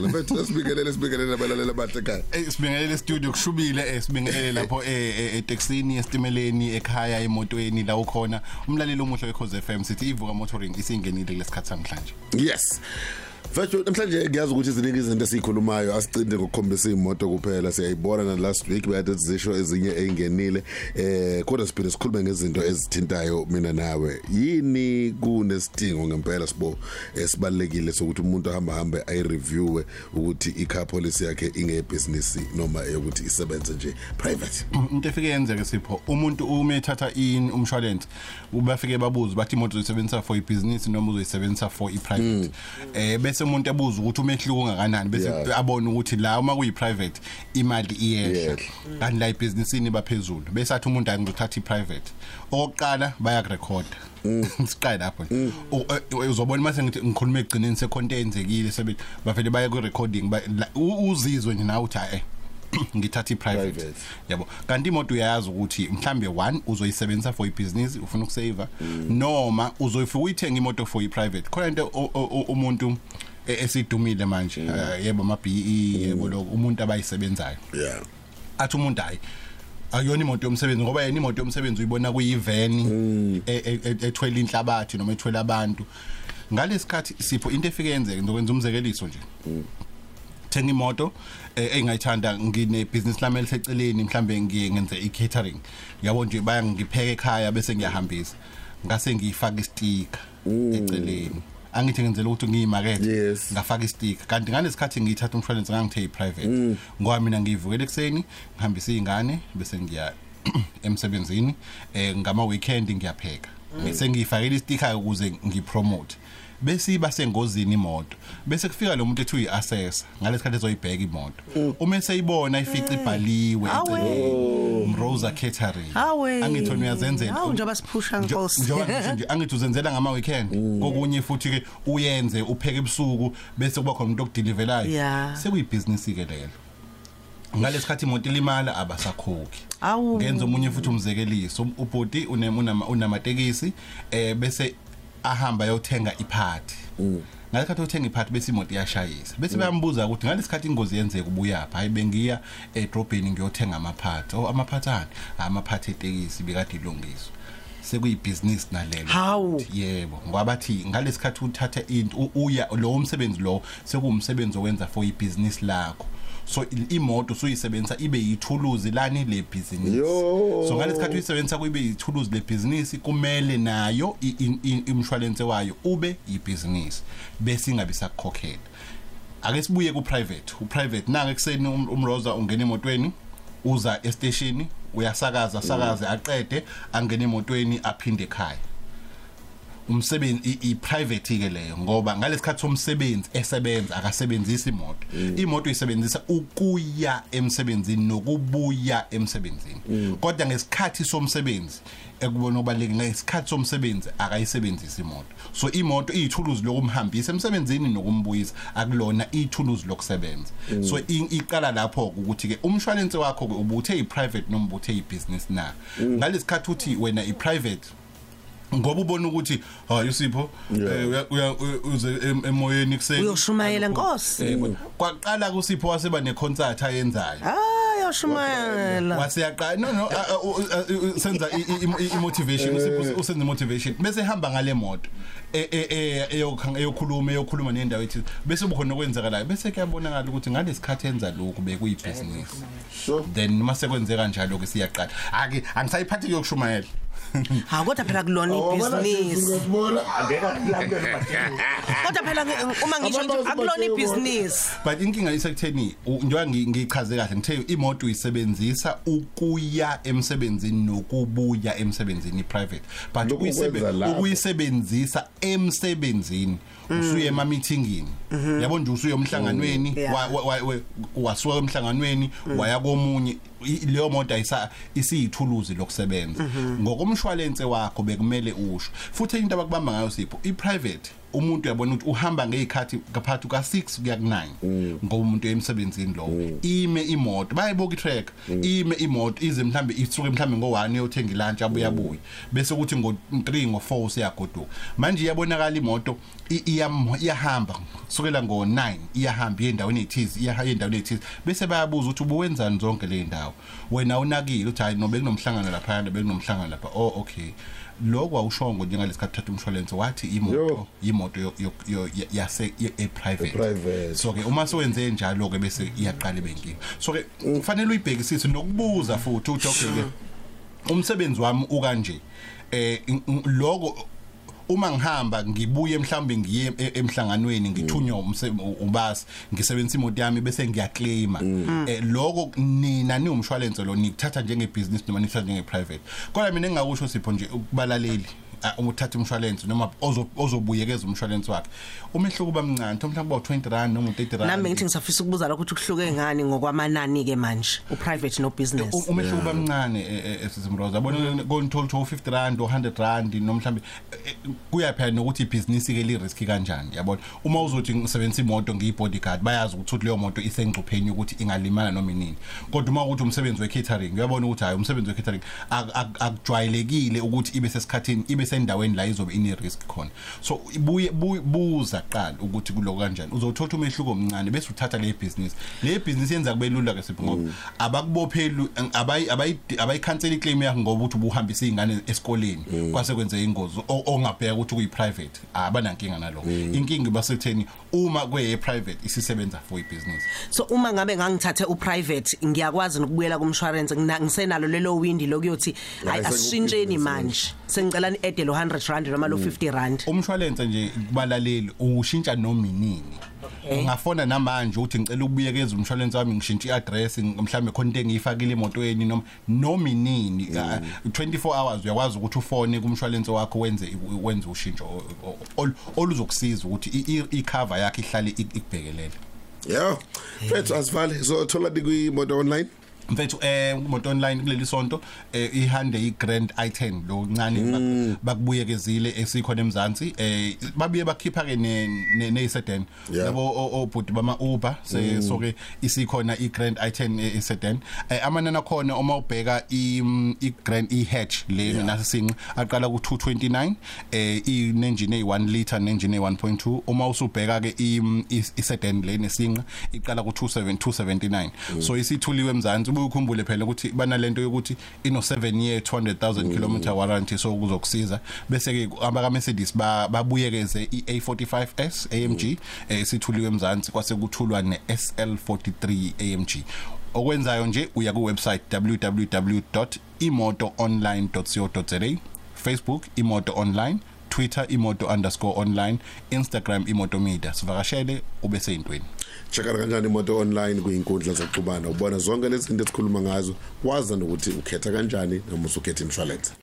ngempela mfethu sibingelele sibingelele abalaleli abahle ekhaya Eh sibingelele studio kushubile eh sibingelele lapho eh, eh etaxini esitimeleni ekhaya emotweni la ukhona. Umlaleli omuhle weCause FM sithi ivuka motoring isingenile kulesikhathi namhlanje yes. Mfethu namhlanje ngiyazi ukuthi iziningi izinto esikhulumayo asicinde ngokukhombisa imoto kuphela. Siyayibona na last week bayade zisho ezinye eingenile eh kodwa siphinde sikhulume ngezinto ezithintayo mina nawe. Yini kunesidingo ngempela sibo esibalekile sokuthi umuntu ahamba hambe ayi reviewe ukuthi i car policy yakhe ingebusiness noma ukuthi isebenze nje private? Into efike yenzeke sipho umuntu uma ethatha in umshwalense ubafike babuza bathi imoto uzoyisebenzisa for ibusiness noma uzoyisebenzisa for iprivate. Eh bese umuntu ebuza ukuthi umehluko ungakanani bese Yeah. abone ukuthi la uma kuyi private imali iyehla. Iyehla. kanti la ibusinessini baphezulu bese athi umuntu angizothatha iprivate oqala bayakurecorda siqale lapho nje. U- eh, uzobona mase ngithi ngikhuluma egcineni sekhonto eyenzekile sebe bavele baye ku recording ba- la- u- uzizwe nje nawe uthi hayi ngithatha i-private. Private. yabo. Kanti imoto uyayazi ukuthi mhlambe one uzoyisebenzisa for ibusiness ufuna ukusave noma uzoyifika uyithenga imoto for i-private. Khona into o- o- o- umuntu e- esidumile manje. Eh, yebo ama BE yebo lokho umuntu abayisebenzayo. Yeah. Athi umuntu hayi akuyona imoto yomsebenzi ngoba yena imoto yomsebenzi uyibona kuyiveni e- e- e- ethwele inhlabathi noma ethwele abantu. Ngalesikhathi sipho into efike yenzeke ngizokwenza umzekeliso nje. Thenga imoto engayithanda ngine business lami eliseceleni mhlambe ngiye ngenze i-catering. Yabo nje baya ngipheke ekhaya bese ngiyahambisa. Ngase ngiyifaka istika eceleni. Angithi ngenzela ukuthi ngiyimakethe Yes. ngafaka istika kanti ngalesikhathi ngiyithatha umshwalense ngangithe i-private ngoba mina ngiyivukela ekseni ngihambisa izingane bese ngiya emsebenzini. Eh ngama weekend ngiyapheka bese ngiyifakela istika ukuze ngipromote. Bese iba sengozini imoto bese kufika lo muntu ethi uyi-assessor ngalesikhathi ezoyibheka imoto. Uma eseyibona ifica ibhaliwe Awe. eceleni. Mrosa catering. Angithi uyazenzela. Hawu, njengoba siphusha, Nkosi. ngisho nje angithi uzenzela ngama weekend kokunye futhi ke uyenze upheke ebusuku bese kuba khona umuntu okudelivelayo Yeah. sekuyibhizinisi ke lelo. Ngalesikhathi imoto ilimala abasakhokhi Awu. ngenza omunye futhi umzekeliso. Ubhoti une- unama- unamatekisi eh bese ahamba ayothenga iphathi. Ngalesikhathi uthenga iphathi bese imoto iyashayisa bese bayambuza ukuthi ngalesikhathi ingozi yenzeka ubuyapha hayi bengiya edrobheni ngiyothenga amaphathi. Oh amaphathi ani amaphathi etekisi bekade ilungiswa. Sekuyibhizinisi nalelo. Hawu. yebo ngoba bathi ngalesikhathi uthatha into u- uya lo umsebenzi lo sekuwumsebenzi owenza for ibhizinisi lakho. So imoto suyisebenzisa ibe yithuluzi lani le business. Yo. so ngalesikhathi uyisebenzisa kube yithuluzi le business kumele nayo imshwalense wayo ube yibusiness bese ingabe sakukhokhela ake sibuye ku private u private nanga ekseni um- umroza ungena emotweni uza estation uyasakaza sakaze aqede angena emotweni aphinde ekhaya. Umsebenzi i-private ke leyo ngoba ngalesikhathi somsebenzi esebenza akasebenzisi imoto. Imoto isebenzisa ukuya emsebenzini nokubuya emsebenzini. Kodwa ngesikhathi somsebenzi ekubona obaleke ngesikhathi somsebenzi akayisebenzisi imoto. So imoto iyithuluzi lokumhambisa emsebenzini nokumbuyisa akulona ithuluzi lokusebenza. So i- iqala lapho ukuthi ke umshwalense wakho ke ubuthe i-private noma ubuthe i-business na? Ngalesikhathi uthi wena i-private ngoba ubona ukuthi hayi usipho eh, uya- uze em- emoyeni kuseni. Uyoshumayela, Nkosi. Eh, kwaqala kusipho waseba neconcert ayenzayo. Hayi yoshumayela wasiyaqala no no senza i-motivation usipho usenza motivation bese ehamba ngale moto e- e- e- eyokhuluma eyokhuluma nendawo ethi bese bukhona okwenzakalayo. Bese kuyabonakala ukuthi ngalesikhathi enza lokhu bekuyibhizinisi. Sure then mase kwenzeka njalo ke siyaqala. Ake angisayiphathi kuyokushumayela ha kodwa phela kulona ibhizinisi. kodwa phela uma ngisho nje akulona ibhizinisi. But inkinga isekutheni njengoba ngi- ngichaze kahle ngithe imoto uyisebenzisa ukuya emsebenzini nokubuya emsebenzini private. But ukuyisebenzisa emsebenzini usuye ema meetingini yabo nje usuye emhlanganweni wa- wa- wasuka emhlanganweni waya komunye. Leyo moto ayisa isiyithuluzi lokusebenza. Ngokomshwalense wakho bekumele usho. Futhi into abakubamba ngayo sipho i-private umuntu uyabona ukuthi uhamba ngezikhathi kaphathi ka6 kuya ku9 ngoba umuntu emsebenzini lo ime imoto bayiboka itrack. Ime imoto ize mhlambe isuke mhlambe ngo1 yothenga lunch abuya abuye. Bese kuthi ngo3 ngo4 usiyagoduka. Manje iyabonakala imoto iyahamba sukela ngo9 iyahamba endaweni ethize iyahamba endaweni ethize bese bayabuza ukuthi ubuwenzani zonke le ndawo? Wena unakile uthi hayi nobe kunomhlangano lapha nobe kunomhlangano lapha. Oh okay. Lokho awushongo njengalesikhathi thatha umshwalense wathi imoto Yo. Imoto yo- yo- yo- ya- yase private. E-private. so ke uma sewenze njalo ke bese iyaqala ibenkinga so ke kufanele uyibhekisise nokubuza futhi okay ke umsebenzi wami ukanje eh lokho uma ngihamba ngibuye mhlawumbe ngiye e- emhlanganweni ngithunywa umse- u- ubasi ngisebenzisa imoto yami bese ngiyaclaima eh lokho nina niumshwalense lo nikuthatha njenge business noma nikuthatha njenge private kodwa mina engakusho sipho nje ukubalaleli ah, uthatha umshwalense noma ozo- ozobuyekeza umshwalense wakhe. Umehluko uba mncane mhlawumbe ba 20 rand noma 30 rand. Nami ngithi ngisafisa ukubuza lokho ukuthi kuhluke ngani ngokwamanani ke manje uprivate no business U- umehluko uba mncane esizimroza yabona konithola ukuthi 50 rand o 100 rand noma mhlambe eh, eh, kuya phela nokuthi ibhizinisi ke li risk kanjani yabona uma uzothi ngisebenzisa imoto ngiyibodyguard bayazi ukuthi leyo moto isengcupheni ukuthi ingalimala noma inini. Kodwa uma ukuthi umsebenzi we catering uyabona ukuthi hayi umsebenzi we catering ak- ak- akujwayelekile ukuthi ibe sesikhathini ibe sendaweni la izobe ine risk khona. So ibuye bu- buza qala ukuthi kuloko kanjani. Uzothatha umehluko omncane bese uthatha le business. Le business yenza kube lula ke sipho ngoba abakubopheli abayi abayi abayikhansela iclaim yakho ngoba uthi ubuhambisa izingane esikoleni. Kwase kwenze ingozi o- ongabheka ukuthi kuyi private abanankinga nalokho. Inkinga basekutheni uma kwe private isisebenza for ibusiness. So uma ngabe ngangithathe uprivate ngiyakwazi nokubuyela kumshwarense ngina- ngisenalo lelo windi lokuyothi hayi Hayi, asishintsheni sekubusiness manje. sengicela ni add lo 100 rand noma lo 50 rand. Umshwalense nje kubalaleli ushintsha noma inini ungafona namanje uthi ngicela ukubuyekeza umshwalense wami ngishintsha iaddress mhlambe khona into engiyifakile emotweni noma noma inini Ah, 24 hours uyakwazi ukuthi ufone kumshwalense wakho wenze wenze ushintsho o- o- ol- oluzokusiza ukuthi i- i- icover yakhe ihlale ik- ikubhekelele yeah mfethu asivale so thola dikwi-moto online? Mfethu eh imoto online kuleli sonto eh ihande iGrand i10 lo ncane bak- bakubuyekezile esikhona emzansi. Eh babuye bakhipha ke ne ne- neSedan. Yabo obhuti bama Uber so ke isikhona iGrand i10 e- eSedan eh amanana khona uma ubheka i iGrand ehatch le nasi sinqi aqala ku 229 eh inengine e1 liter nengine e1.2 uma usubheka ke iSedan le nesinqa iqala ku 27 279 so isithuliwe emzansi ubuye ukhumbule phela ukuthi banalento yokuthi ino 7 year 200000 km warranty so kuzokusiza bese ke abaka Mercedes ba- babuyekeze iA45S AMG eh, isithuliwe emzansi kwase kuthulwa neSL43 AMG okwenzayo nje uya ku website www.imotoonline.co.za Facebook imoto online Twitter imoto underscore online Instagram imoto media. Sivakashele ube seyintweni. Checkana kanjani imoto online kuyinkundla zokuxhumana? Ubona zonke lezi zinto esikhuluma ngazo wazi nokuthi ukhetha kanjani noma usukhetha imshwalense